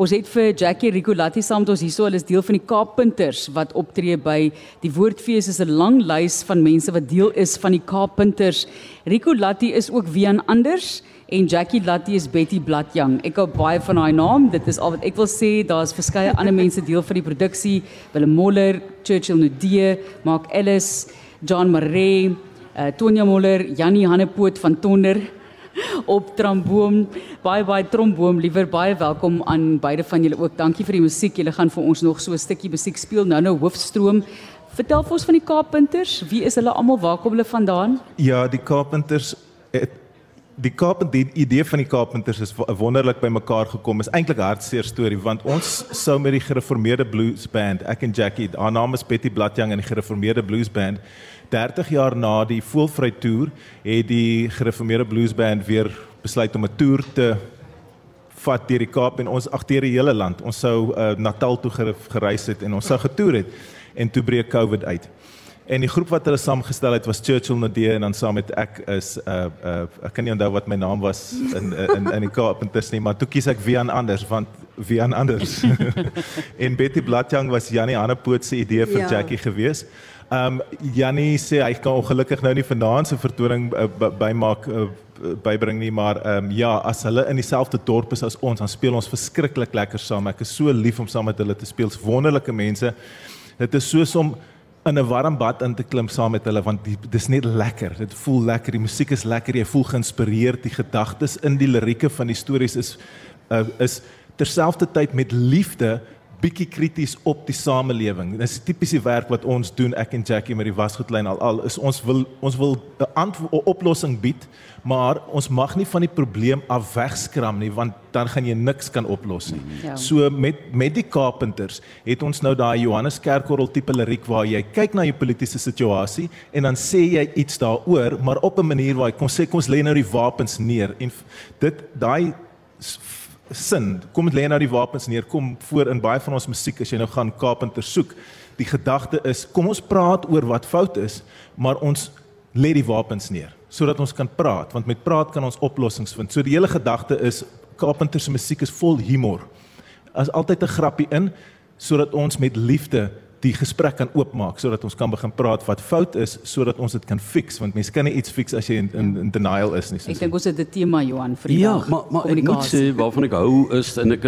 Ons het vir Jackie Ricolatti saam met ons hierso, hulle is deel van die Kaappunters wat optree by die Woordfees is 'n lang lys van mense wat deel is van die Kaappunters. Ricolatti is ook Wian Anders en Jackie Latti is Betty Bladjang. Ek hou baie van daai naam. Dit is al wat ek wil sê. Daar's verskeie ander mense deel van die produksie. Willem Moller, Churchill Nudee, Mark Ellis, John Maree, uh, Tonya Moller, Jannie Hannepoot van Tonder op tromboom. Baie baie tromboom, liewer baie welkom aan beide van julle ook. Dankie vir die musiek. Julle gaan vir ons nog so 'n stukkie musiek speel nou nou hoofstroom. Vertel vir ons van die Kaappunters. Wie is hulle almal? Waar kom hulle vandaan? Ja, die Kaappunters het die Kaap die idee van die Kaappunters is wonderlik bymekaar gekom. Is eintlik 'n hartseer storie want ons sou met die gereformeerde blues band, ek en Jackie, haar naam is Betty Bladjang en die gereformeerde blues band 30 jaar na die Voelvry toer het die gereformeerde blues band weer besluit om 'n toer te vat deur die Kaap en ons agter die hele land. Ons sou uh, Natal toe gereis het en ons sou getoer het en toe breek COVID uit. En die groep wat hulle saamgestel het was Churchill Nadee en dan saam met ek is uh uh ek kan nie onthou wat my naam was in in in die Kaap intussen nie, maar toe kies ek Wian Anders want Wian Anders. en Betty Bladjang was Janie Hannepoot se idee vir ja. Jackie geweest. Ehm um, Jannie sê hy kan ongelukkig nou nie vanaand se vertoning uh, bymaak uh, bybring nie, maar ehm um, ja, as hulle in dieselfde dorp is as ons, dan speel ons verskriklik lekker saam. Ek is so lief om saam met hulle te speel. Wonderlike mense. Dit is soos om in 'n warm bad in te klim saam met hulle want dit is net lekker. Dit voel lekker. Die musiek is lekker. Jy voel geïnspireerd. Die gedagtes in die lirieke van die stories is uh, is terselfdertyd met liefde bietjie krities op die samelewing. Dis tipiese werk wat ons doen ek en Jackie met die wasgoedlyn al al is ons wil ons wil 'n oplossing bied, maar ons mag nie van die probleem af wegskram nie want dan gaan jy niks kan oplos nie. Ja. So met met die Carpenters het ons nou daai Johannes Kerkorrel tipe liriek waar jy kyk na jou politieke situasie en dan sê jy iets daaroor, maar op 'n manier waar jy kom sê kom ons lê nou die wapens neer en dit daai sin. Kom dit lê nou die wapens neer. Kom voor in baie van ons musiek as jy nou gaan Carpenter soek. Die gedagte is kom ons praat oor wat fout is, maar ons lê die wapens neer sodat ons kan praat want met praat kan ons oplossings vind. So die hele gedagte is Carpenter se musiek is vol humor. As altyd 'n grappie in sodat ons met liefde die gesprek kan oopmaak sodat ons kan begin praat wat fout is sodat ons dit kan fix want mense kan nie iets fix as jy in in, in denial is nie. Ek dink ons het 'n tema Johan vir die ja, dag. Ja, maar maar ek moet sê waarvan ek hou is en ek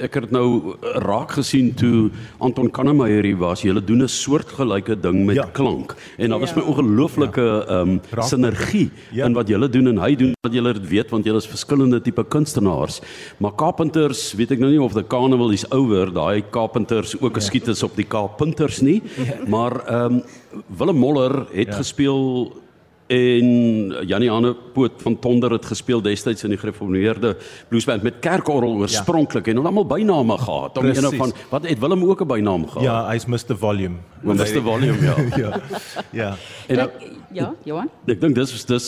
ek het nou raak gesien toe Anton Kannemeyer hier was. Hulle doen 'n soortgelyke ding met ja. klank en daar was ja. my ongelooflike ehm ja. um, sinergie ja. in wat julle doen en hy doen wat julle weet want julle is verskillende tipe kunstenaars. Maar Carpenters, weet ek nou nie of the carnival is over, daai Carpenters ook geskiet ja. is op die Kaap punters nie. Ja. Maar ehm um, Willem Moller het ja. gespeel en Janie Anne Poot van Tonder het gespeel destyds in die gereformeerde bluesband met kerkorrel oorspronklik ja. en hulle almal byname gehad. Om een van wat het Willem ook 'n bynaam gehad? Ja, hy's Mr Volume. Mr Volume, ja. ja. Ja. En, Kijk, ja, Johan. Ek dink dis dis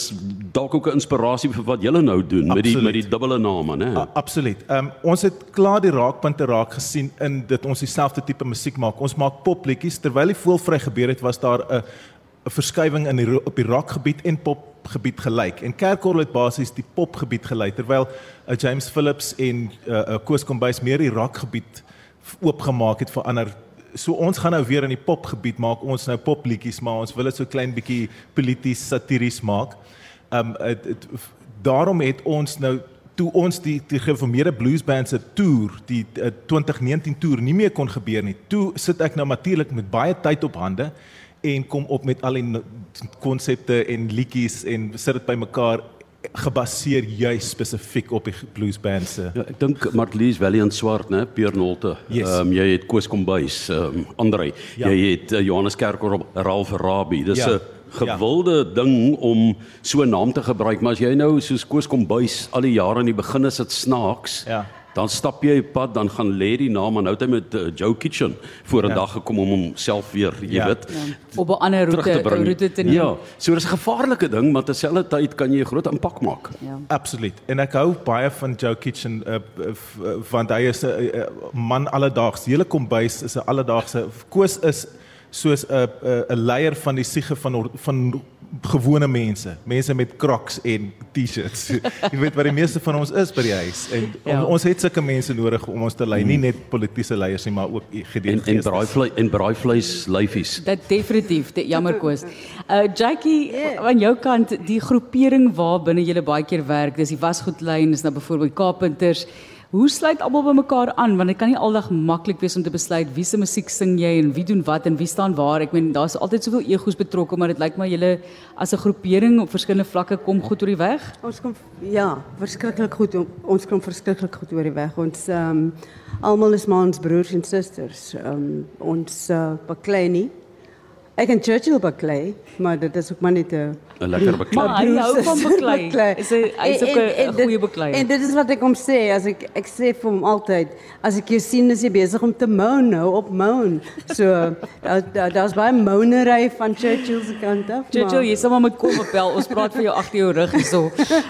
dalk ook 'n inspirasie vir wat julle nou doen Absoluut. met die met die dubbele name, né? Absoluut. Ehm um, ons het klaar die raakpunte raak gesien in dit ons dieselfde tipe musiek maak. Ons maak popliedjies terwyl die voelvry gebeur het was daar 'n 'n verskywing in die op die rockgebied en popgebied gelyk. En Kerkorrel het basies die popgebied gelei terwyl uh, James Phillips en uh, uh, Koos Kombuis meer die rockgebied oopgemaak het vir ander so ons gaan nou weer in die popgebied maak ons nou popliedjies maar ons wil dit so klein bietjie polities satiries maak. Um het, het, daarom het ons nou toe ons die die gereformeerde bluesband se toer die uh, 2019 toer nie meer kon gebeur nie. Toe sit ek nou natuurlik met baie tyd op hande en kom op met al die konsepte en liedjies en sit dit bymekaar gebaseer juis spesifiek op die bluesband se. Ja, ek dink Marlies Valiant Swart, né, Pierre Nolte. Ehm yes. um, jy het Koos Kombuis, ehm um, Andre. Ja. Jy het uh, Johannes Kerkor, Ralph Rabie. Dis 'n ja. gewilde ja. ding om so 'n naam te gebruik, maar as jy nou soos Koos Kombuis al die jare in die begin is dit snaaks. Ja dan stap jy op pad dan gaan lê die naam en nou het hy met uh, Joe Kitchen voor 'n ja. dag gekom om homself weer jy ja. weet ja. op 'n ander roete te roete te neem. Ja, so dis 'n gevaarlike ding maar terselfdertyd kan jy 'n groot impak maak. Ja. Absoluut. En ek hou baie van Joe Kitchen uh, want hy is 'n uh, man alledaags. Die hele kombuis is 'n alledaagse koos is soos 'n 'n leier van die siege van van gewone mense, mense met Crocs en T-shirts. Jy weet wat die meeste van ons is by die huis en ja. on, ons het sulke mense nodig om ons te lei, nie net politieke leiers nie, maar ook gedeelte en, en braaivleis en braaivleis lyfies. Dit definitief, dit jammer koes. Uh Jackie, yeah. aan jou kant, die groepering waar binne jy baie keer werk, dis die wasgoedlyn, is nou byvoorbeeld Carpenters. Hoe sluit almal by mekaar aan want dit kan nie aldag maklik wees om te besluit wie se musiek sing jy en wie doen wat en wie staan waar. Ek meen daar's altyd soveel egos betrokke maar dit lyk my julle as 'n groepering op verskillende vlakke kom goed oor die weg. Ons kom ja, verskriklik goed ons kom verskriklik goed oor die weg. Ons ehm um, almal is maar ons broers en susters. Ehm um, ons uh, baklei nie. Ek en Churchill baklei, maar dit is ook maar net 'n 'n lekker baklei. Maar hy hou van baklei. Is hy hy's ook 'n goeie baklei. En dit is wat ek hom sê, as ek ek sê vir hom altyd, as ek jou sien is jy besig om te moan nou op moan. So daar's daar baie moanery van Churchill se kant af. Churchill, jy sê maar met kom op bel. Ons praat vir jou agter jou rug hierso.